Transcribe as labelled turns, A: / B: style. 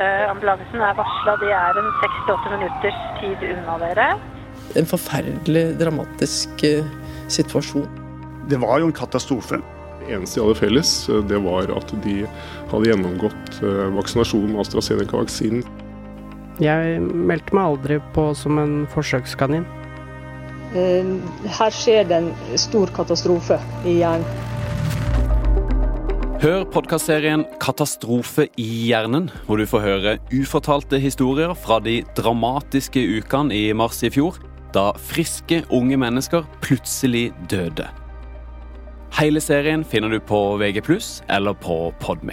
A: Eh, ambulansen er varsla, de er en 68 minutters tid unna dere.
B: En forferdelig dramatisk eh, situasjon.
C: Det var jo en katastrofe.
D: Det eneste de hadde felles, eh, det var at de hadde gjennomgått vaksinasjon med AstraZeneca-vaksinen.
E: Jeg meldte meg aldri på som en forsøkskanin.
F: Eh, Her skjer det en stor katastrofe i hjernen.
G: Hør podkastserien 'Katastrofe i hjernen', hvor du får høre ufortalte historier fra de dramatiske ukene i mars i fjor, da friske unge mennesker plutselig døde. Hele serien finner du på VG+, eller på Podme.